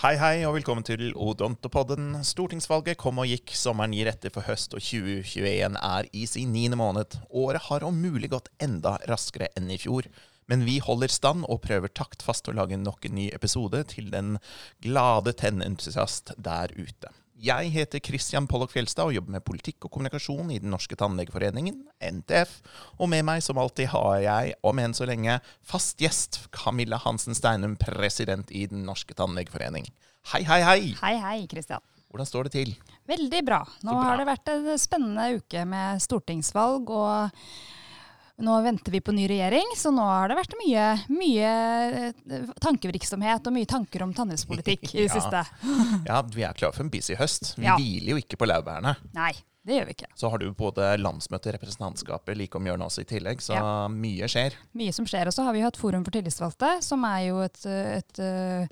Hei, hei, og velkommen til Odontopodden. Stortingsvalget kom og gikk, sommeren gir etter for høst, og 2021 er i sin niende måned. Året har om mulig gått enda raskere enn i fjor. Men vi holder stand og prøver taktfast å lage nok en ny episode til den glade tennentusiast der ute. Jeg heter Christian Pollock Fjelstad og jobber med politikk og kommunikasjon i Den norske tannlegeforeningen, NTF. Og med meg som alltid har jeg, om enn så lenge, fast gjest Camilla Hansen Steinum, president i Den norske tannlegeforening. Hei, hei, hei! Hei, hei, Christian. Hvordan står det til? Veldig bra. Nå bra. har det vært en spennende uke med stortingsvalg, og nå venter vi på ny regjering, så nå har det vært mye, mye eh, tankevirksomhet og mye tanker om tannhelsepolitikk i det Ja. siste. Ja, vi er klare for en busy høst. Vi Ja. hviler jo ikke på laurbærene. Nei, det gjør vi ikke. Så har du både landsmøte, representantskapet, like om hjørnet også i tillegg, så Ja. mye skjer. Mye som skjer. Og så har vi hatt Forum for tillitsvalgte, som er jo et, et, eh,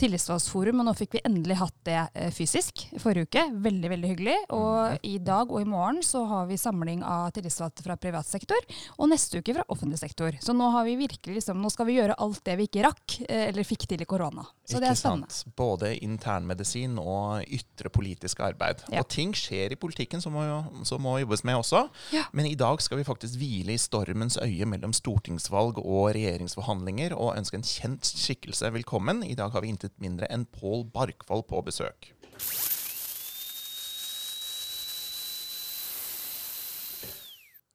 tillitsvalgsforum. Og nå fikk vi endelig hatt det eh, fysisk forrige uke. Veldig, veldig hyggelig. Og i dag og i morgen så har vi samling av tillitsvalgte fra privat sektor, og neste uke fra offentlig sektor. Så nå har vi virkelig liksom, nå skal vi gjøre alt det vi ikke rakk, eh, eller fikk til i korona. Så det er spennende. sant? Både internmedisin og ytre politisk arbeid. Ja. Og ting skjer i politikken som må, som må jobbes med også. Ja. Men i dag skal vi faktisk hvile i stormens øye mellom stortingsvalg og regjeringsforhandlinger, og ønske en kjent skikkelse velkommen. I dag har vi intet mindre enn Pål Barkvold på besøk.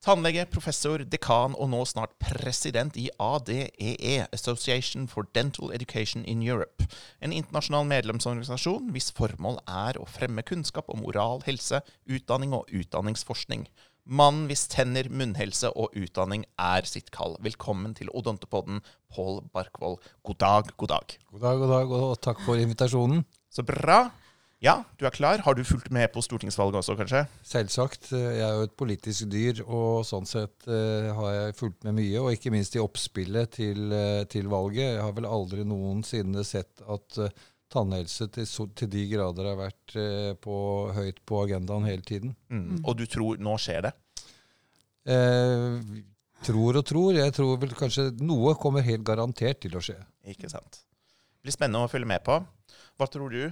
Tannlege, professor, dekan og nå snart president i ADEE, Association for Dental Education in Europe. En internasjonal medlemsorganisasjon hvis formål er å fremme kunnskap om oral helse, utdanning og utdanningsforskning. Mannen hvis tenner, munnhelse og utdanning er sitt kall. Velkommen til Odontopodden, Pål Barkvold. God dag, god dag. God dag, god dag, og takk for invitasjonen. Så bra. Ja, du er klar. Har du fulgt med på stortingsvalget også, kanskje? Selvsagt. eh, Jeg er jo et politisk dyr, og sånn sett eh, har jeg fulgt med mye. Og ikke minst i oppspillet til, eh, til valget. Jeg har vel aldri noensinne sett at tannhelse til, til de grader har vært på, høyt på agendaen hele tiden. Mm. Og du tror nå skjer det? Eh, tror og tror. Jeg tror vel kanskje noe kommer helt garantert til å skje. Ikke sant. Det blir spennende å følge med på. Hva tror du?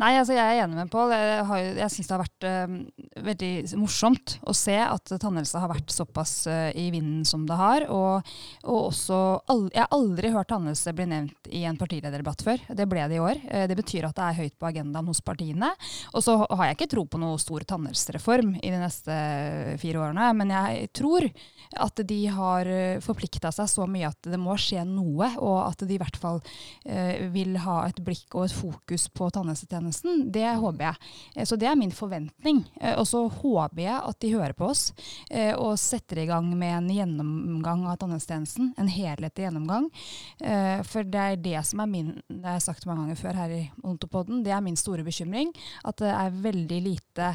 Nei, altså jeg er enig med Pål. Jeg, jeg syns det har vært uh, veldig morsomt å se at tannhelse har vært såpass uh, i vinden som det har. Og, og også al- Jeg har aldri hørt tannhelse bli nevnt i en partilederdebatt før. Det ble det i år. Uh, det betyr at det er høyt på agendaen hos partiene. Og så har jeg ikke tro på noe stor tannhelsereform i de neste fire årene, men jeg tror at de har forplikta seg så mye at det må skje noe, og at de i hvert fall vil ha et blikk og et fokus på tannhelsetjenesten. Det håper jeg. Eh, så det er min forventning. Eh, og så håper jeg at de hører på oss eh, og setter i gang med en gjennomgang av tannhelsetjenesten. En helhetlig gjennomgang. For det er det som er min Det har jeg sagt mange ganger før her i Ontopodden. Det er min store bekymring. At det er veldig lite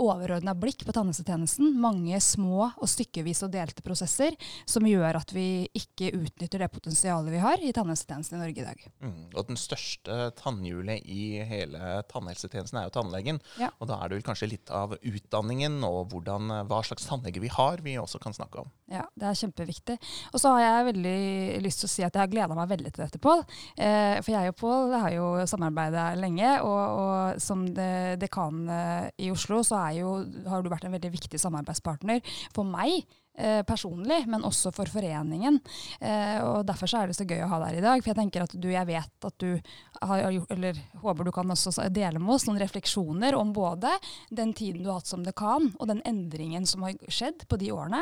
overordna blikk på tannhelsetjenesten. Mange små og stykkevis og delte prosesser som gjør at vi ikke utnytter det potensialet vi har i tannhelsetjenesten i Norge i dag. Mm. Og den største tannhjulet i hele tannhelsetjenesten er jo tannlegen. Ja. Og da er det vel kanskje litt av utdanningen og hvordan, hva slags tannlege vi har, vi også kan snakke om. Ja, det er kjempeviktig. Og så har jeg veldig lyst til å si at jeg har gleda meg veldig til dette, Pål. Eh, for jeg og Pål har jo samarbeida lenge, og, og som de, dekan eh, i Oslo så er jo, har du vært en veldig viktig samarbeidspartner for meg. Eh, personlig, men også for foreningen. Eh, og Derfor så er det så gøy å ha deg i dag. For jeg tenker at du, jeg vet at du har gjort, eller håper du kan også dele med oss noen refleksjoner om både den tiden du har hatt som dekan, og den endringen som har skjedd på de årene.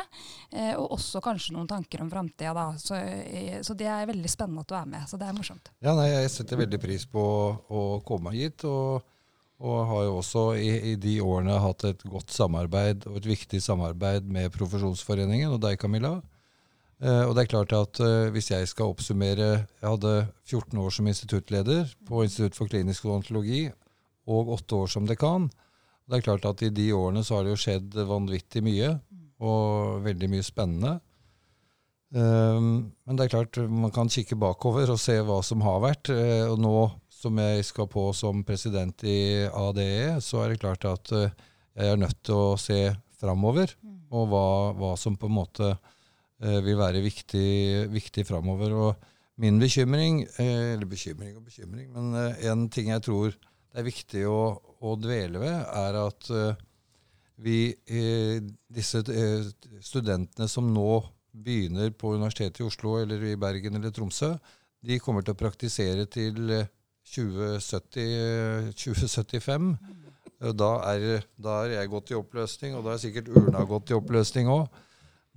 Eh, og også kanskje noen tanker om framtida, da. Så, eh, så det er veldig spennende at du er med. Så det er morsomt. Ja, nei, Jeg setter veldig pris på å komme hit. og og har jo også i, i de årene hatt et godt samarbeid og et viktig samarbeid med Profesjonsforeningen og deg, Camilla. Eh, og det er klart at eh, hvis jeg skal oppsummere Jeg hadde 14 år som instituttleder på Institutt for klinisk odontologi og åtte år som dekan. Det er klart at i de årene så har det jo skjedd vanvittig mye, og veldig mye spennende. Um, men det er klart, man kan kikke bakover og se hva som har vært. eh, og nå som jeg skal på som president i ADE, så er det klart at eh, jeg er nødt til å se framover, og hva, hva som på en måte eh, vil være viktig, viktig framover. Og min bekymring, eller bekymring og bekymring, men en ting jeg tror det er viktig å, å dvele ved, er at vi, disse studentene som nå begynner på Universitetet i Oslo eller i Bergen eller Tromsø, de kommer til å praktisere til eh, 2070, 2075. Da er, da er jeg gått i oppløsning, og da er sikkert urna gått i oppløsning òg.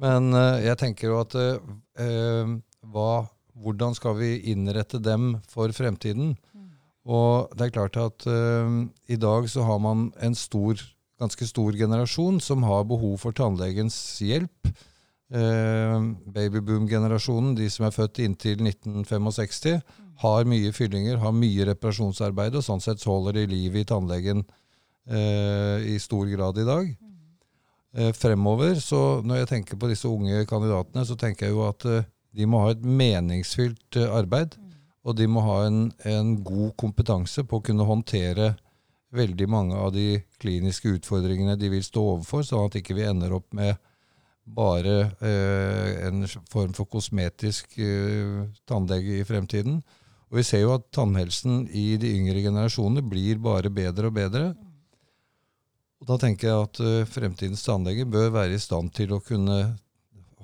Men eh, jeg tenker jo at eh, eh, hva, hvordan skal vi innrette dem for fremtiden? Og det er klart at eh, i dag så har man en stor, ganske stor generasjon som har behov for tannlegens hjelp. Eh, Babyboom-generasjonen, de som er født inntil 1965, har mye fyllinger, har mye reparasjonsarbeid, og sånn sett så holder de liv i tannlegen eh, i stor grad i dag. Eh, fremover, så når jeg tenker på disse unge kandidatene, så tenker jeg jo at eh, de må ha et meningsfylt eh, arbeid. Og de må ha en, en god kompetanse på å kunne håndtere veldig mange av de kliniske utfordringene de vil stå overfor, sånn at ikke vi ender opp med bare eh, en form for kosmetisk eh, tannlege i fremtiden. Og vi ser jo at tannhelsen i de yngre generasjonene blir bare bedre og bedre. Og da tenker jeg at eh, fremtidens tannlege bør være i stand til å kunne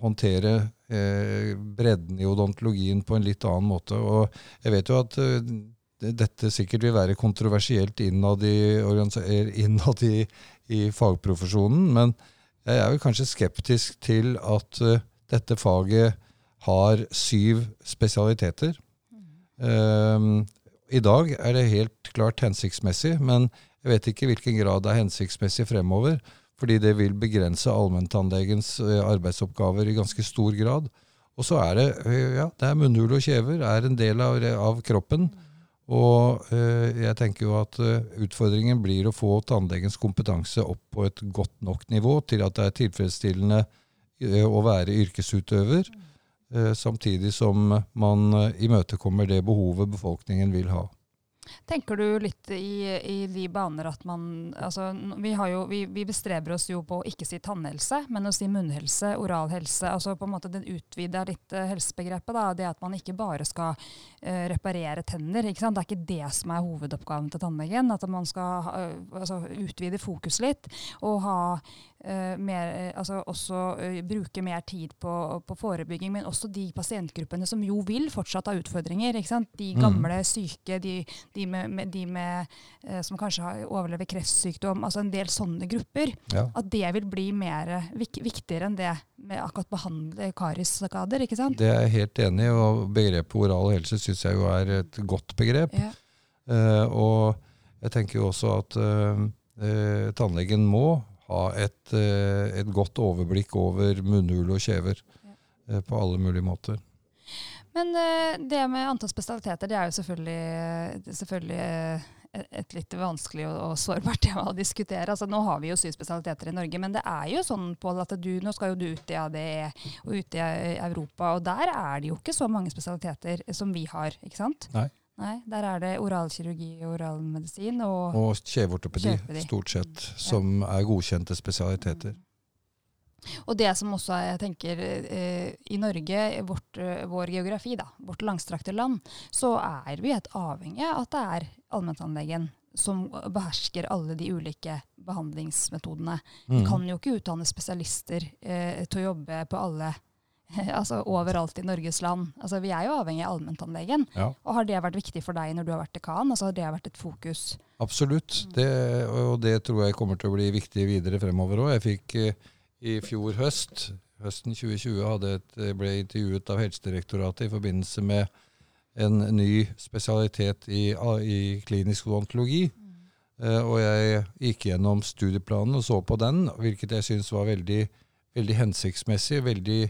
håndtere eh, bredden i odontologien på en litt annen måte. Og jeg vet jo at eh, dette sikkert vil være kontroversielt innad i, eh, innad i, i fagprofesjonen, men jeg er jo kanskje skeptisk til at uh, dette faget har syv spesialiteter. Um, I dag er det helt klart hensiktsmessig, men jeg vet ikke i hvilken grad det er hensiktsmessig fremover, fordi det vil begrense allmenntannlegens uh, arbeidsoppgaver i ganske stor grad. Og så er det eh, ja, det er munnhule og kjever er en del av, av kroppen. Og eh, jeg tenker jo at eh, utfordringen blir å få tannlegens kompetanse opp på et godt nok nivå til at det er tilfredsstillende eh, å være yrkesutøver, samtidig som man imøtekommer det behovet befolkningen vil ha. Tenker du litt i, i de baner at man altså, vi, har jo, vi, vi bestreber oss jo på å ikke si tannhelse, men å si munnhelse, oral helse. altså på en måte Den utvida litt eh, helsebegrepet. da, Det at man ikke bare skal uh, reparere tenner. Det er ikke det som er hovedoppgaven til tannlegen. At man skal eh, altså, utvide fokus litt og ha uh, mer, altså også bruke mer tid på, på forebygging, men også de pasientgruppene som jo vil fortsatt ha utfordringer. De Mm. gamle, syke, de, de, med, med, de med, eh, som kanskje har, overlever kreftsykdom, altså en del sånne grupper. Ja. At det vil bli mer vik, viktigere enn det med akkurat behandle karisskader. ikke sant? Det er jeg helt enig i, og begrepet oral helse syns jeg jo er et godt begrep. Ja. Eh, og jeg tenker jo også at eh, tannlegen må ha et, et godt overblikk over munnhule og kjever Ja. på alle mulige måter. Men eh, det med antall spesialiteter, det er jo selvfølgelig, selvfølgelig eh, et- litt vanskelig og, og sårbart tema å diskutere. Altså, nå har vi jo syv spesialiteter i Norge, men det er jo sånn Pål, at du, nå skal jo du ut i ADE og ut i eh, Europa, og der er det jo ikke så mange spesialiteter som vi har, ikke sant? Nei. Nei, Der er det oralkirurgi og oralmedisin og Og kjeveortopedi, stort sett, som er godkjente spesialiteter. Og det som også jeg tenker, eh, i Norge, vårt, eh, vår geografi, da, vårt langstrakte land, så er vi helt avhengig av at det er allmenntannlegen som behersker alle de ulike behandlingsmetodene. Vi Mm. kan jo ikke utdanne spesialister eh, til å jobbe på alle altså overalt i Norges land. Altså, vi er jo avhengig av allmenntannlegen. Ja, Og har det vært viktig for deg når du har vært dekan? Altså, har det vært et fokus? absolutt. Det, og det tror jeg kommer til å bli viktig videre fremover òg. Jeg fikk eh, i fjor høst, høsten 2020, hadde et, ble intervjuet av Helsedirektoratet i forbindelse med en ny spesialitet i, i klinisk odontologi. Uh, og jeg gikk gjennom studieplanen og så på den, hvilket jeg syns var veldig, veldig hensiktsmessig. Veldig,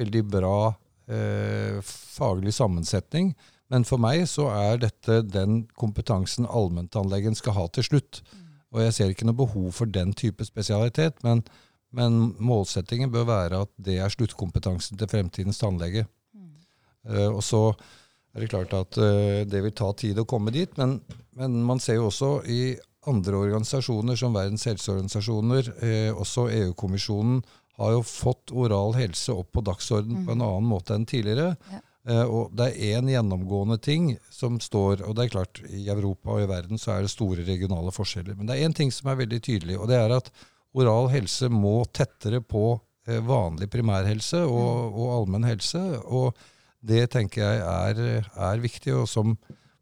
veldig bra uh, faglig sammensetning. Men for meg så er dette den kompetansen allmenntannlegen skal ha til slutt. Og jeg ser ikke noe behov for den type spesialitet, men, men målsettingen bør være at det er sluttkompetansen til fremtidens tannlege. Eh, og så er det klart at eh, det vil ta tid å komme dit, men, men man ser jo også i andre organisasjoner, som Verdens helseorganisasjoner, eh, også EU-kommisjonen, har jo fått oral helse opp på dagsorden på en annen måte enn tidligere. Ja. Eh, og det er én gjennomgående ting som står Og det er klart, i Europa og i verden så er det store regionale forskjeller. Men det er én ting som er veldig tydelig, og det er at oral helse må tettere på eh, vanlig primærhelse og, mm. og allmenn helse. Og det tenker jeg er, er viktig. Og som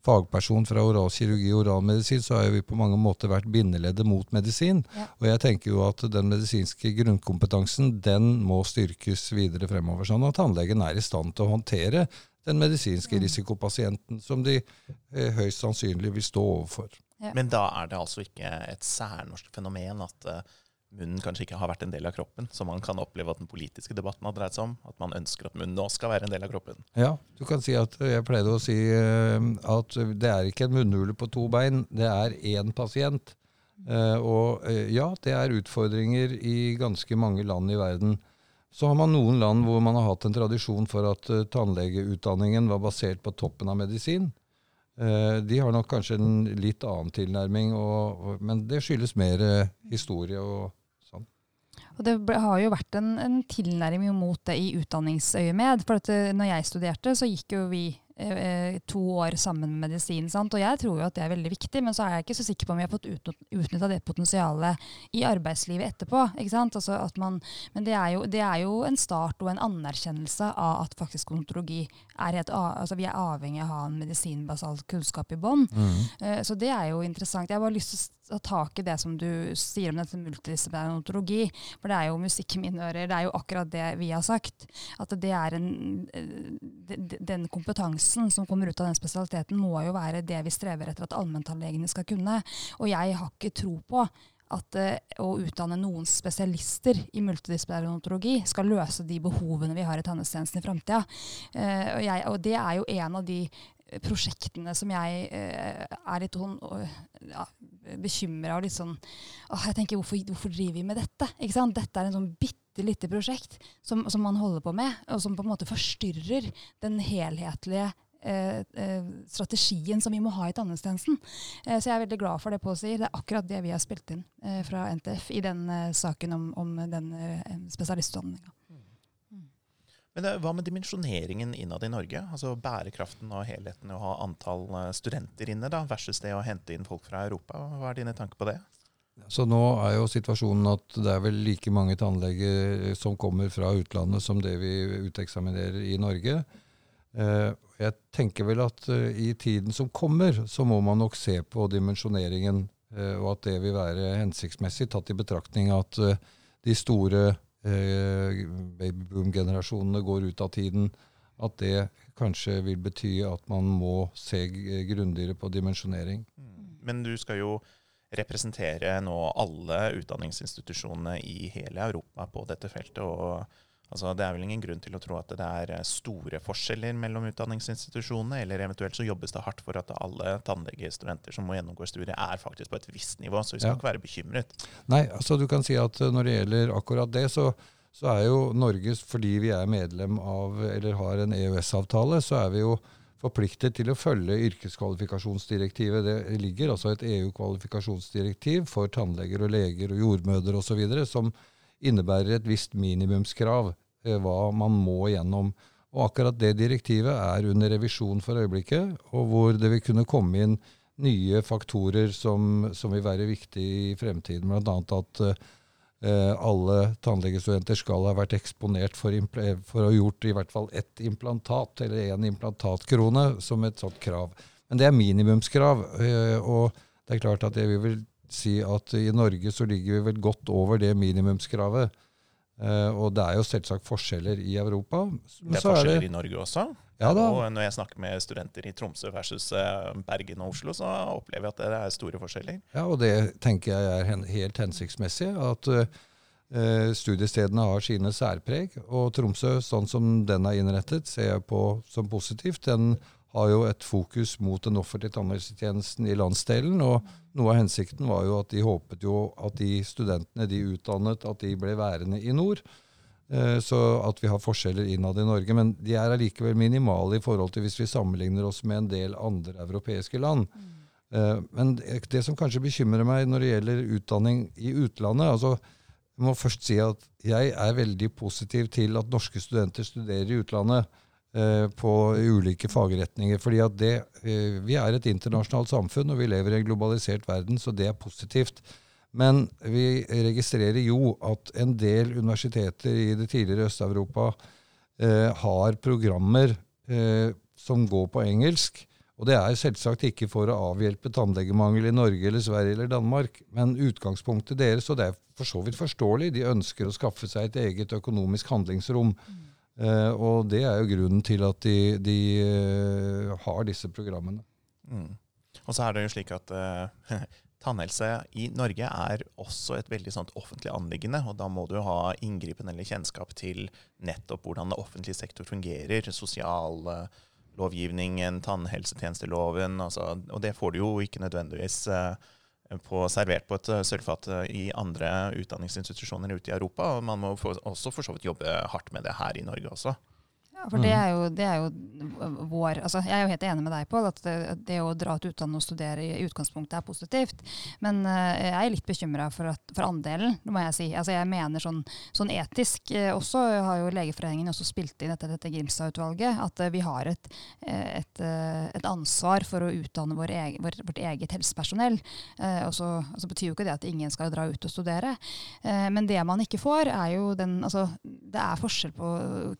fagperson fra oralkirurgi og oralmedisin, så har vi på mange måter vært bindeleddet mot medisin. Ja. Og jeg tenker jo at den medisinske grunnkompetansen den må styrkes videre fremover, sånn at tannlegen er i stand til å håndtere den medisinske mm. risikopasienten som de eh, høyst sannsynlig vil stå overfor. Ja. Men da er det altså ikke et særnorsk fenomen at uh, munnen kanskje ikke har vært en del av kroppen, som man kan oppleve at den politiske debatten har dreid seg om. At man ønsker at munnen nå skal være en del av kroppen. Ja, du kan si at jeg pleide å si uh, at det er ikke en munnhule på to bein, det er én pasient. Uh, og ja, det er utfordringer i ganske mange land i verden. Så har man noen land hvor man har hatt en tradisjon for at tannlegeutdanningen var basert på toppen av medisin. De har nok kanskje en litt annen tilnærming, og, men det skyldes mer historie og og det ble, har jo vært en, en tilnærming mot det i utdanningsøyemed. For at, eh, når jeg studerte, så gikk jo vi Eh, eh, to år sammen med medisin. Sant? Og jeg tror jo at det er veldig viktig, men så er jeg ikke så sikker på om vi har fått utnytta det potensialet i arbeidslivet etterpå. Altså man, men det er, jo, det er, jo, en start og en anerkjennelse av at faktisk odontologi er helt altså Vi er avhengig av å ha en medisinbasalt kunnskap i bånn. Mm. Så det er jo interessant. Jeg har bare lyst til å ta tak i det som du sier om dette multidisciplinære ontologi. For det er jo musikk i mine ører. Det er jo akkurat det vi har sagt. At det er en, den kompetansen som kommer ut av den spesialiteten, må jo være det vi strever etter at allmenntannlegene skal kunne. Og jeg har ikke tro på at uh, å utdanne noen spesialister i multidisciplinær odontologi skal løse de behovene vi har i tannhelsetjenesten i framtida. Uh, og, og, det er jo en av de prosjektene som jeg uh, er litt sånn ja, bekymra og litt sånn åh, jeg tenker, hvorfor, hvorfor, driver vi med dette? Dette er en sånn bitte lite prosjekt som, som, man holder på med, og som på en måte forstyrrer den helhetlige eh, eh, strategien som vi må ha i tannhelsetjenesten. Eh, så jeg er veldig glad for det Pål sier. Det er akkurat det vi har spilt inn eh, fra NTF i den eh, saken om, om den eh, spesialistutdanninga. Men hva med dimensjoneringen innad i Norge? Altså Bærekraften og helheten i å ha antall studenter inne da, versus det å hente inn folk fra Europa. Hva er dine tanker på det? Så nå er jo situasjonen at det er vel like mange tannleger som kommer fra utlandet som det vi uteksaminerer i Norge. Eh, jeg tenker vel at eh, i tiden som kommer, så må man nok se på dimensjoneringen, eh, og at det vil være hensiktsmessig, tatt i betraktning at de store babyboom-generasjonene går ut av tiden. At det kanskje vil bety at man må se grundigere på dimensjonering. Mm. Men du skal jo representere nå alle utdanningsinstitusjonene i hele Europa på dette feltet. og altså, Det er vel ingen grunn til å tro at det er store forskjeller mellom utdanningsinstitusjonene, eller eventuelt så jobbes det hardt for at alle tannlegestudenter som må gjennomgå studiet, er faktisk på et visst nivå, så vi skal ja. ikke være bekymret. Nei, altså du kan si at når det gjelder akkurat det, så, så er jo Norge, fordi vi er medlem av, eller har en EØS-avtale, så er vi jo forpliktet til å følge yrkeskvalifikasjonsdirektivet. Det ligger altså et EU-kvalifikasjonsdirektiv for tannleger og leger og jordmødre osv. som innebærer et visst minimumskrav eh, hva man må gjennom. Og akkurat det direktivet er under revisjon for øyeblikket, og hvor det vil kunne komme inn nye faktorer som, som vil være viktige i fremtiden. Bl.a. at eh, Eh, alle tannlegestudenter skal ha vært eksponert for, for å ha gjort i hvert fall ett implantat, eller én implantatkrone, som et sånt krav. Men det er minimumskrav. Eh, og det er klart at jeg vil si at i Norge så ligger vi vel godt over det minimumskravet. Uh, og det er jo selvsagt forskjeller i Europa. det er forskjeller er det, i Norge også? Ja da. Og når jeg snakker med studenter i Tromsø versus uh, Bergen og Oslo, så opplever jeg at det er store forskjeller. Ja, og det tenker jeg er helt hensiktsmessig. At uh, studiestedene har sine særpreg. Og Tromsø, sånn som den er innrettet, ser jeg på som positivt. Den har jo et fokus mot den offentlige tannhelsetjenesten i landsdelen. og Noe av hensikten var jo at de håpet jo at de studentene de utdannet, at de ble værende i nord. Eh, så at vi har forskjeller innad i Norge. Men de er allikevel minimale i forhold til hvis vi sammenligner oss med en del andre europeiske land. Mm. Men det som kanskje bekymrer meg når det gjelder utdanning i utlandet altså Jeg må først si at jeg er veldig positiv til at norske studenter studerer i utlandet. Eh, på ulike fagretninger. fordi at det, eh, Vi er et internasjonalt samfunn, og vi lever i en globalisert verden, så det er positivt. Men vi registrerer jo at en del universiteter i det tidligere Øst-Europa eh, har programmer eh, som går på engelsk. Og det er selvsagt ikke for å avhjelpe tannlegemangel i Norge eller Sverige eller Danmark, men utgangspunktet deres, og det er for så vidt forståelig, de ønsker å skaffe seg et eget økonomisk handlingsrom. Mm. Uh, og det er jo grunnen til at de, de uh, har disse programmene. Mm. Og så er det jo slik at uh, tannhelse i Norge er også et veldig sånt offentlig anliggende. Og da må du ha inngripen eller kjennskap til nettopp hvordan det offentlige sektor fungerer. Sosiallovgivningen, tannhelsetjenesteloven. Altså, og det får du jo ikke nødvendigvis eh, på, servert på et eh, sølvfat eh, i andre utdanningsinstitusjoner ute i Europa. Og man må for, også for så vidt jobbe hardt med det her i Norge også. Ja, for det er, jo, det er jo vår altså Jeg er jo helt enig med deg, Pål, at det, det, å dra til utlandet og studere i utgangspunktet er positivt. Men uh, jeg er litt bekymra for, for, andelen, må jeg si. Altså Jeg mener sånn, sånn etisk uh, også, har jo Legeforeningen også spilt inn dette, dette Grimstad-utvalget, at uh, vi har et, et, et, ansvar for å utdanne vår egen, vår, vårt eget helsepersonell. og så altså betyr jo ikke det at ingen skal dra ut og studere. men det man ikke får, er jo den altså, Det er forskjell på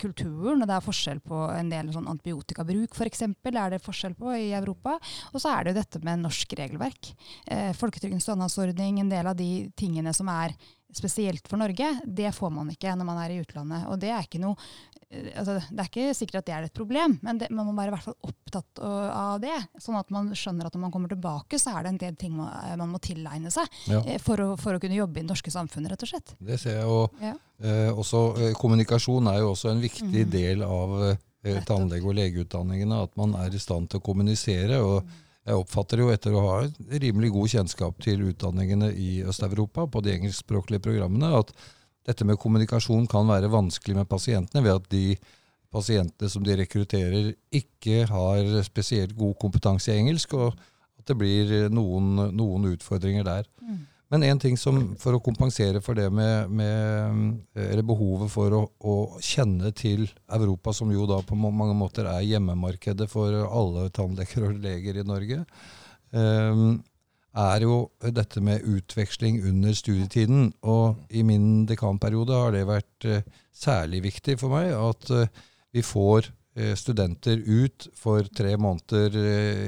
kulturen. og det er forskjell på en del sånn antibiotikabruk f.eks. er det forskjell på i Europa. Og så er det jo dette med norsk regelverk. Eh, Folketrygdens stønadsordning, en del av de tingene som er spesielt for Norge, det får man ikke når man er i utlandet. Og det er ikke noe altså, Det er ikke sikkert at det er et problem, men det, man må være i hvert fall opptatt av det. Sånn at man skjønner at når man kommer tilbake, så er det en del ting man, eh, man må tilegne seg ja. Eh, for, å, for, å, kunne jobbe i det norske samfunnet, rett og slett. Det ser jeg. Og ja. eh, også, kommunikasjon er jo også en viktig mm. del av eh, tannlege- og legeutdanningene. At man er i stand til å kommunisere. og mm jeg oppfatter jo etter å ha rimelig god kjennskap til utdanningene i Øst-Europa på de engelskspråklige programmene, at dette med kommunikasjon kan være vanskelig med pasientene ved at de pasientene som de rekrutterer, ikke har spesielt god kompetanse i engelsk, og at det blir noen, noen utfordringer der. Mm. Men en ting som, for å kompensere for det med, med eller behovet for å, å, kjenne til Europa, som jo da på mange måter er hjemmemarkedet for alle tannleger og leger i Norge, um, er jo dette med utveksling under studietiden. Og i min dekanperiode har det vært uh, særlig viktig for meg at uh, vi får uh, studenter ut for tre måneder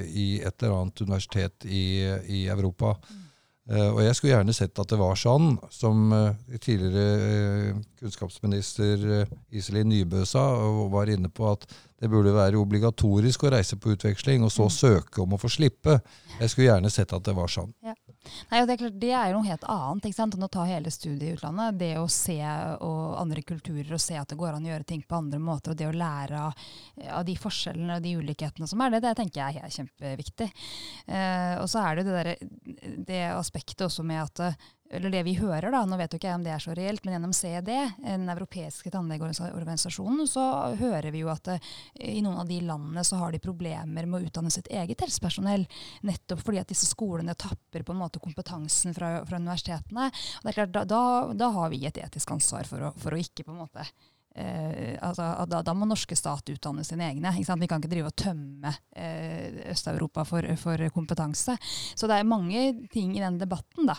i et eller annet universitet i, i Europa. Mm. Uh, og jeg skulle gjerne sett at det var sånn, som uh, tidligere uh, kunnskapsminister Iselin Nybø sa, og var inne på at det burde være obligatorisk å reise på utveksling, og så mm. søke om å få slippe. Jeg skulle gjerne sett at det var sånn. Ja. Nei, det, er klart, det er noe helt annet enn å ta hele studiet i utlandet. Det å se andre kulturer og se at det går an å gjøre ting på andre måter, og det å lære av, av de forskjellene og de ulikhetene som er det, det tenker jeg er kjempeviktig. Eh, og så er det det, der, det aspektet også med at eller det vi hører, da, nå vet jo ikke jeg om det er så reelt, men gjennom CED, den europeiske tannlegeorganisasjonen, så hører vi jo at eh, i noen av de landene så har de problemer med å utdanne sitt eget helsepersonell. Nettopp fordi at disse skolene tapper på en måte kompetansen fra, fra universitetene. Og det er klart, da, da, da, har vi et etisk ansvar for å, for å ikke på en måte Eh, altså, da, da, må norske stat utdanne sine egne. Vi kan ikke drive og tømme eh, Øst-Europa for, for, kompetanse. Så det er mange ting i den debatten da,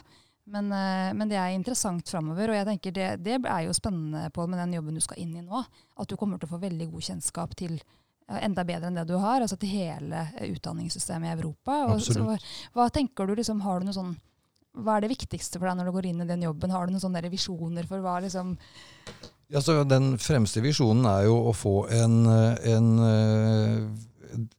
men, eh, men, det er interessant framover. Og jeg tenker det, det, er jo spennende på med den jobben du skal inn i nå. At du kommer til å få veldig god kjennskap til enda bedre enn det du har, altså til hele utdanningssystemet i Europa. Og, så, hva tenker du, liksom, har du noe sånn, hva er det viktigste for deg når du går inn i den jobben? Har du noen sånne visjoner for hva liksom ja, så Den fremste visjonen er jo å få en, en eh,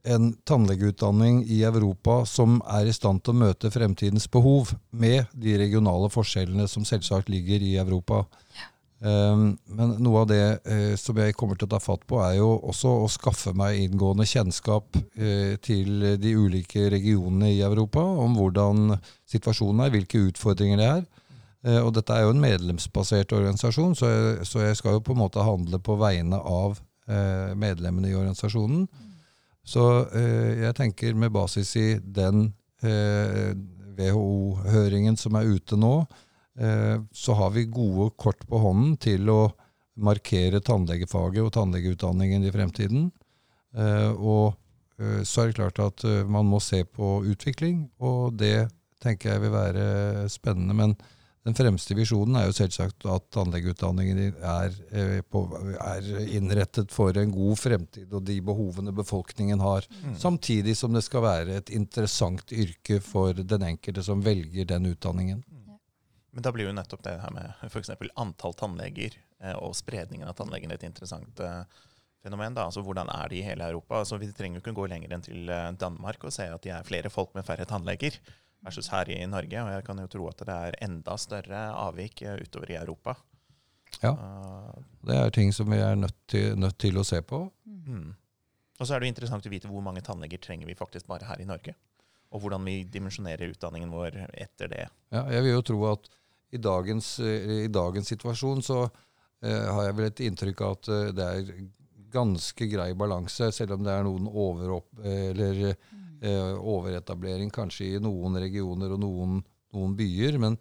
en tannlegeutdanning i Europa som er i stand til å møte fremtidens behov, med de regionale forskjellene som selvsagt ligger i Europa. Ja. Um, men noe av det uh, som jeg kommer til å ta fatt på, er jo også å skaffe meg inngående kjennskap uh, til de ulike regionene i Europa, om hvordan situasjonen er, hvilke utfordringer det er. Uh, og dette er jo en medlemsbasert organisasjon, så jeg, så jeg, skal jo på en måte handle på vegne av medlemmene i organisasjonen. Så eh, jeg tenker med basis i den eh, WHO-høringen som er ute nå, eh, så har vi gode kort på hånden til å markere tannlegefaget og tannlegeutdanningen i fremtiden. Eh, og eh, så er det klart at eh, man må se på utvikling, og det tenker jeg vil være spennende. Men den fremste visjonen er jo selvsagt at anleggsutdanningen er, eh, er innrettet for en god fremtid og de behovene befolkningen har. Mm. Samtidig som det skal være et interessant yrke for den enkelte som velger den utdanningen. Men da blir jo nettopp det her med f.eks. antall tannleger eh, og spredningen av tannlegene et interessant eh, fenomen. da, altså Hvordan er det i hele Europa? Altså Vi trenger jo ikke gå lenger enn til Danmark og se at de er flere folk med færre tannleger versus her i Norge. Og jeg kan jo tro at det er enda større avvik eh, utover i Europa. Ja. Uh, Det er ting som vi er nødt til, nødt til å se på. mm. Og så er det jo interessant å vite hvor mange tannleger trenger vi faktisk bare her i Norge. Og hvordan vi dimensjonerer utdanningen vår etter det. Ja, jeg vil jo tro at i dagens, eh, i dagens situasjon så eh, har jeg vel et inntrykk av at eh, det er ganske grei balanse, selv om det er noen overopp, eller, eh, overetablering kanskje i noen regioner og noen, noen byer. Men,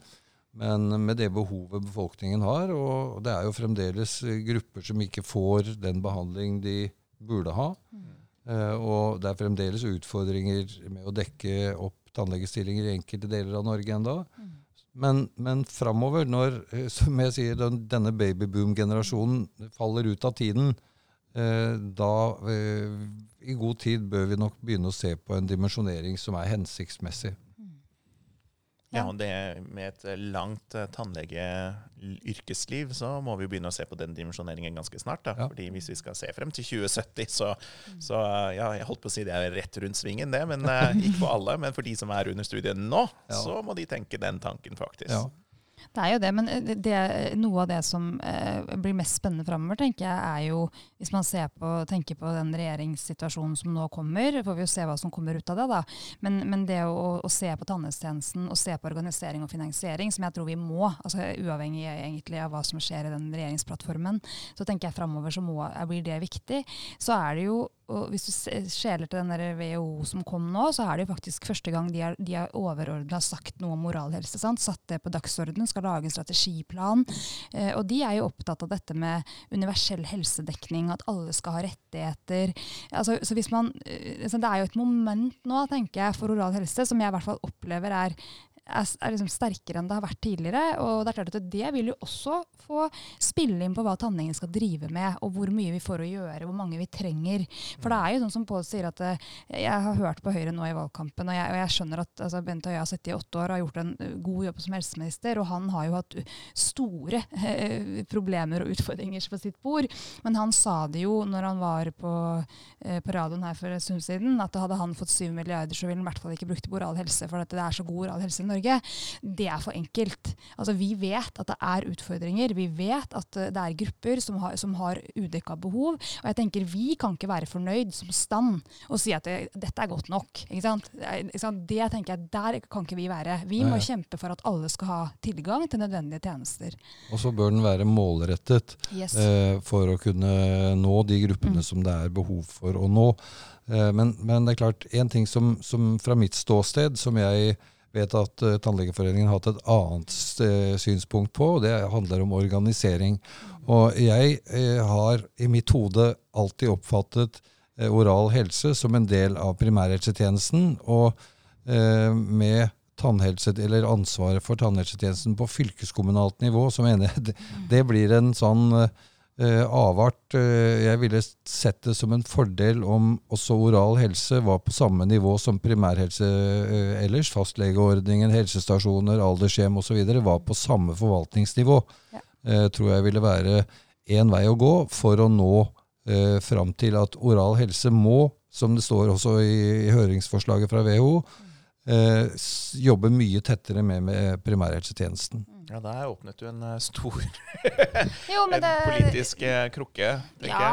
men med det behovet befolkningen har, og det er jo fremdeles grupper som ikke får den behandling de burde ha. Eh, og det er fremdeles utfordringer med å dekke opp tannlegestillinger i enkelte deler av Norge enda. Men, men framover, når eh, som jeg sier, den, denne babyboom-generasjonen faller ut av tiden, da eh, i god tid bør vi nok begynne å se på en dimensjonering som er hensiktsmessig. Ja, og det Med et langt eh, tannlegeyrkesliv så må vi begynne å se på den dimensjoneringen ganske snart. da. Ja. Fordi Hvis vi skal se frem til 2070, så, så eh, ja, jeg holdt på å si det er rett rundt svingen, det. men eh, Ikke for alle, men for de som er under studiet nå, Ja. så må de tenke den tanken, faktisk. Ja. Det er jo det, men det, det- noe av det som eh, blir mest spennende framover, tenker jeg, er jo hvis man ser på, tenker på den regjeringssituasjonen som nå kommer, får vi jo se hva som kommer ut av det, da. Men, men det å, å se på tannhelsetjenesten og se på organisering og finansiering, som jeg tror vi må, altså uavhengig egentlig av hva som skjer i den regjeringsplattformen, så tenker jeg framover så må, blir det viktig. Så er det jo og hvis du skjeler til den der WHO som kom nå, så er det jo faktisk første gang de har, de overordna sagt noe om moralhelse. Sant? Satt det på dagsordenen, skal lage en strategiplan. Eh, og de er jo opptatt av dette med universell helsedekning, at alle skal ha rettigheter. Altså, så hvis man, eh, så det er jo et moment nå, tenker jeg, for oral helse som jeg i hvert fall opplever er er, er liksom sterkere enn det har vært tidligere. Og det er klart at det vil jo også få spille inn på hva tannlegen skal drive med, og hvor mye vi får å gjøre, hvor mange vi trenger. For det er jo sånn som Pål sier at eh, jeg har hørt på Høyre nå i valgkampen, og jeg, og jeg skjønner at altså, Bent Høie har sittet i åtte år og har gjort en eh, god jobb som helseminister, og han har jo hatt store eh, problemer og utfordringer på sitt bord. Men han sa det jo når han var på, eh, på radioen her for en stund siden, at hadde han fått syv milliarder, så ville han i hvert fall ikke brukt oral helse, for det er så god oral helse i Norge. Det er for enkelt. Altså, vi vet at det er utfordringer. Vi vet at eh, det er grupper som har, som har udekka behov. Og jeg tenker vi kan ikke være fornøyd som stand og si at det, dette er godt nok. Ikke sant? Det er- ikke sant? Det tenker jeg, Der kan ikke vi være. Vi må Nei. kjempe for at alle skal ha tilgang til nødvendige tjenester. Og så bør den være målrettet. Yes. eh, for å kunne nå de gruppene Mm. som det er behov for å nå. Eh, men, men det er klart, en ting som, som fra mitt ståsted, som jeg vet at uh, Tannlegeforeningen har hatt et annet uh, synspunkt på, og det handler om organisering. Og jeg uh, har i mitt hode alltid oppfattet oral helse som en del av primærhelsetjenesten, og med tannhelse, eller ansvaret for tannhelsetjenesten på fylkeskommunalt nivå, så mener jeg det, det blir en sånn eh, avart. Eh, jeg ville sett det som en fordel om også oral helse var på samme nivå som primærhelse eh, ellers. Fastlegeordningen, helsestasjoner, aldershjem osv. var på samme forvaltningsnivå. Ja. Eh, tror jeg ville være én vei å gå for å nå eh, fram til at oral helse må, som det står også i, i høringsforslaget fra WHO, eh, jobbe mye tettere med, med primærhelsetjenesten. Ja, Der åpnet du en eh, stor Jo, men en det, politisk eh, krukke, tenker ja,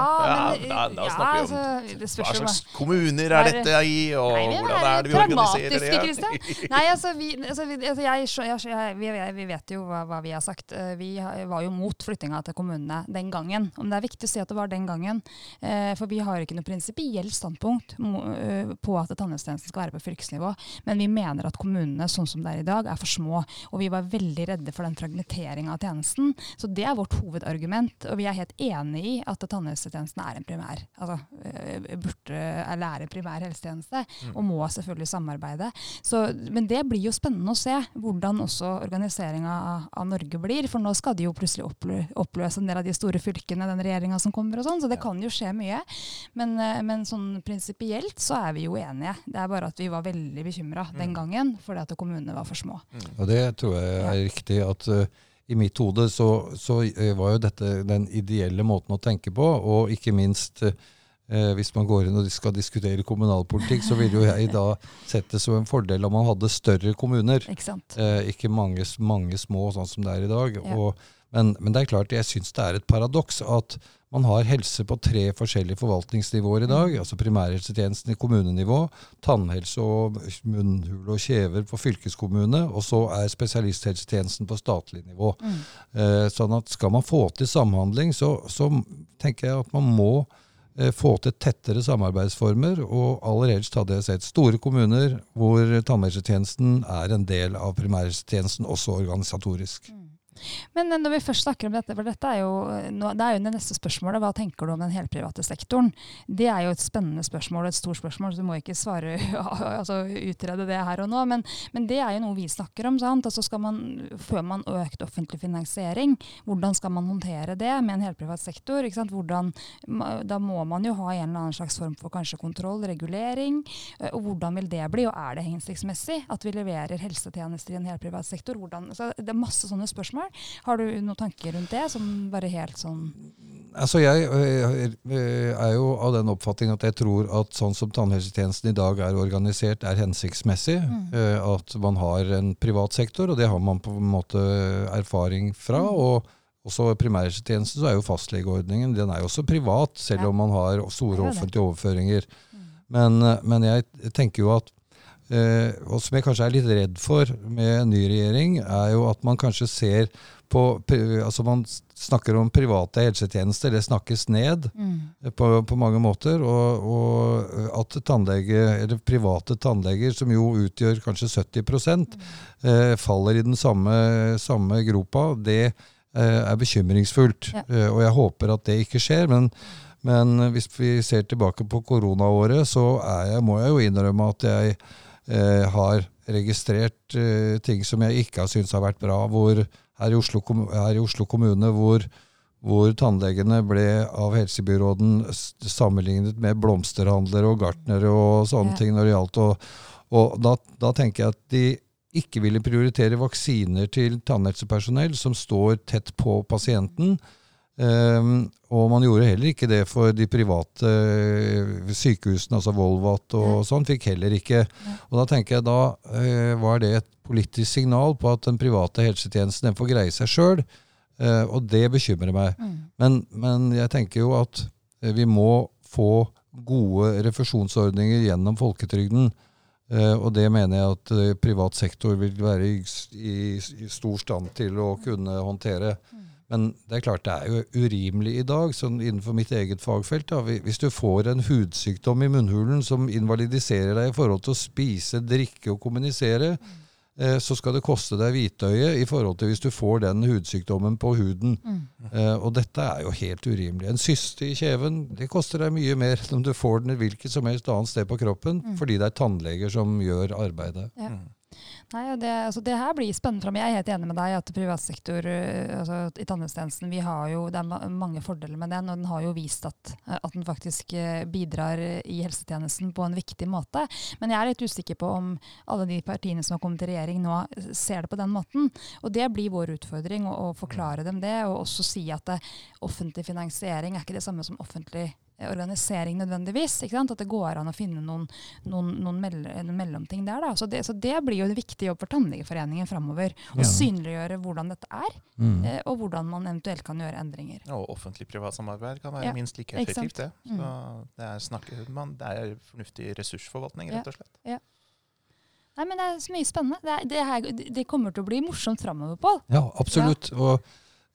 jeg. men, da, da ja, snakker vi om altså, hva slags kommuner er dette i, og Nei, vi hvordan er det vi organiserer det? Kristian. Nei, altså, vi, altså, vi, altså jeg, jeg, vi, vi vet jo hva, hva vi har sagt. Eh, Vi var jo mot flyttinga til kommunene den gangen. Om det er viktig å si at det var den gangen. For vi har ikke noe prinsipielt standpunkt på at tannhelsetjenesten skal være på fylkesnivå. Men vi mener at kommunene sånn som det er i dag, er for små. Og vi var veldig redde for den fragmenteringa av tjenesten. Så det er vårt hovedargument. Og vi er helt enig i at tannhelsetjenesten er en primær, altså eller er en primær helsetjeneste, og må selvfølgelig samarbeide. Så, men det blir jo spennende å se hvordan også organiseringa av, av, Norge blir. For nå skal de jo plutselig oppløse en del av de store fylkene, den regjeringa som kommer og sånn. Så det kan jo skje mye. Men, eh, men sånn prinsipielt så er vi jo enige. Det er bare at vi var veldig bekymra den mm. gangen fordi at kommunene var for små. Mm. Og det tror jeg er riktig. at uh, i mitt hode så, så, eh, var jo dette den ideelle måten å tenke på, og ikke minst eh, hvis man går inn og skal diskutere kommunalpolitikk, så ville jo jeg da sett det som en fordel om man hadde større kommuner. Ikke, eh, ikke mange, mange, små, sånn som det er i dag. Ja. Og, men, men, det er klart, jeg syns det er et paradoks at man har helse på tre forskjellige forvaltningsnivåer i dag. Mm. altså Primærhelsetjenesten i kommunenivå, tannhelse og munnhule og kjever på fylkeskommune, og så er spesialisthelsetjenesten på statlig nivå. Mm. Eh, sånn at Skal man få til samhandling, så, så tenker jeg at man må eh, få til tettere samarbeidsformer. Og aller helst hadde jeg sett store kommuner hvor tannhelsetjenesten er en del av primærhelsetjenesten, også organisatorisk. Mm. Men når vi først snakker om dette, for dette er jo, det er jo det neste spørsmålet, hva tenker du om den helprivate sektoren? Det er jo et spennende spørsmål og et stort spørsmål, så du må ikke svare, altså utrede det her og nå. Men, men det er jo noe vi snakker om. sant? Altså skal man, Før man økt offentlig finansiering, hvordan skal man håndtere det med en helprivat sektor? ikke sant? Hvordan, da må man jo ha en eller annen slags form for kanskje kontroll, regulering. Og hvordan vil det bli? Og er det hensiktsmessig at vi leverer helsetjenester i en helprivat sektor? Hvordan, altså, det er masse sånne spørsmål spørsmål. Har du noen tanker rundt det? som bare helt sånn Altså Jeg er jo av den oppfatning at jeg tror at sånn som tannhelsetjenesten i dag er organisert, er hensiktsmessig. Mm. At man har en privat sektor, og det har man på en måte erfaring fra. Mm. og også i primærhelsetjenesten så er jo fastlegeordningen den er jo også privat, selv om man har store offentlige overføringer. Mm. Men, men, jeg tenker jo at Eh, og som jeg kanskje er litt redd for med en ny regjering, er jo at man kanskje ser på altså Man snakker om private helsetjenester, det snakkes ned mm. på, på, mange måter. Og, og at tannlege, eller private tannleger, som jo utgjør kanskje 70 mm. eh, faller i den samme, samme gropa, det eh, er bekymringsfullt. Ja. Eh, og jeg håper at det ikke skjer. men men hvis vi ser tilbake på koronaåret, så jeg, må jeg jo innrømme at jeg eh, har registrert eh, ting som jeg ikke har syntes har vært bra. Hvor, her, i Oslo, her i Oslo kommune hvor, hvor tannlegene ble av helsebyråden sammenlignet med blomsterhandlere og gartnere og sånne ja. ting når det gjaldt. Og, og da, da, tenker jeg at de ikke ville prioritere vaksiner til tannhelsepersonell som står tett på pasienten. Um, og man gjorde heller ikke det for de private uh, sykehusene, altså Volvat og sånn, fikk heller ikke. Og da tenker jeg da uh, var det et politisk signal på at den private helsetjenesten den får greie seg sjøl, uh, eh, og det bekymrer meg. Mm. Men, men, jeg tenker jo at vi må få gode refusjonsordninger gjennom folketrygden. og det mener jeg at privat sektor vil være i, i, i stor stand til å kunne håndtere. Mm. Men det er klart det er jo urimelig i dag, sånn innenfor mitt eget fagfelt. Da. Hvis du får en hudsykdom i munnhulen som invalidiserer deg i forhold til å spise, drikke og kommunisere, eh, så skal det koste deg hvitøye i forhold til hvis du får den hudsykdommen på huden. Mm. Eh, og dette er jo helt urimelig. En syste i kjeven det koster deg mye mer enn om du får den et hvilket som helst annet sted på kroppen, mm. fordi det er tannleger som gjør arbeidet. Ja. Mm. Nei, det, altså det, her blir spennende meg. Jeg er helt enig med deg at privat sektor eh, altså i tannhelsetjenesten Det er mange fordeler med den, og den har jo vist at, at den faktisk eh, bidrar i helsetjenesten på en viktig måte. Men jeg er litt usikker på om alle de partiene som har kommet til regjering nå, ser det på den måten. Og det blir vår utfordring å, å forklare dem det, og også si at det, offentlig finansiering er ikke det samme som offentlig organisering nødvendigvis. At det går an å finne noen, noen, noen, mell noen mellomting der. Da. Så det, så, det, blir jo en viktig jobb for Tannlegeforeningen framover. Å ja. synliggjøre hvordan dette er, mm. eh, og hvordan man eventuelt kan gjøre endringer. Og offentlig-privat samarbeid kan være ja. minst like effektivt, det. Så mm. det, er snakke, man, det er fornuftig ressursforvaltning, rett og slett. Ja. Nei, men Det er så mye spennende. Det, er, det, her, det kommer til å bli morsomt framover, Pål. Ja, absolutt. Og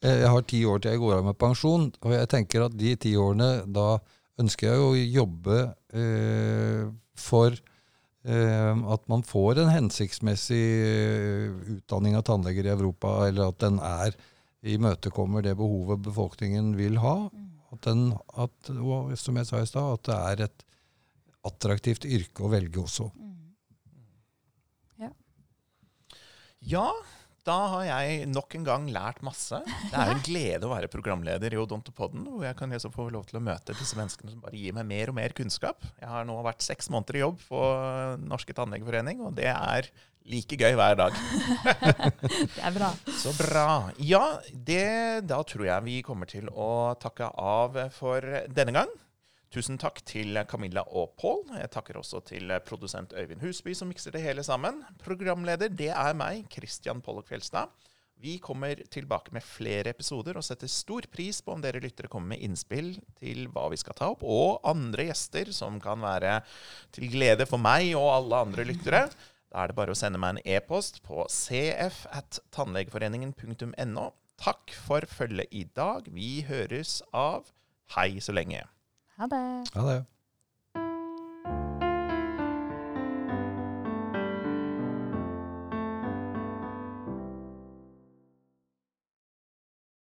jeg har ti år til jeg går av med pensjon, og jeg tenker at de ti årene, da ønsker jeg å jobbe eh, for eh, at man får en hensiktsmessig eh, utdanning av tannleger i Europa, eller at den er imøtekommer det behovet befolkningen vil ha. At den, at, og som jeg sa i stad, at det er et attraktivt yrke å velge også. Ja, da har jeg nok en gang lært masse. Det er en glede å være programleder i Odontopodden, hvor jeg kan liksom få lov til å møte disse menneskene som bare gir meg mer og mer kunnskap. Jeg har nå vært seks måneder i jobb på Norske tannlegeforening, og det er like gøy hver dag. Det er bra. Så bra. Ja, det, da tror jeg vi kommer til å takke av for denne gang. Tusen takk til Camilla og Pål. Jeg takker også til produsent Øyvind Husby, som mikser det hele sammen. Programleder, det er meg, Christian Pollock Fjelstad. Vi kommer tilbake med flere episoder og setter stor pris på om dere lyttere kommer med innspill til hva vi skal ta opp, og andre gjester som kan være til glede for meg og alle andre lyttere. Da er det bare å sende meg en e-post på cf at tannlegeforeningen.no. Takk for følget i dag. Vi høres av. Hei så lenge. Ha det. Ja, det.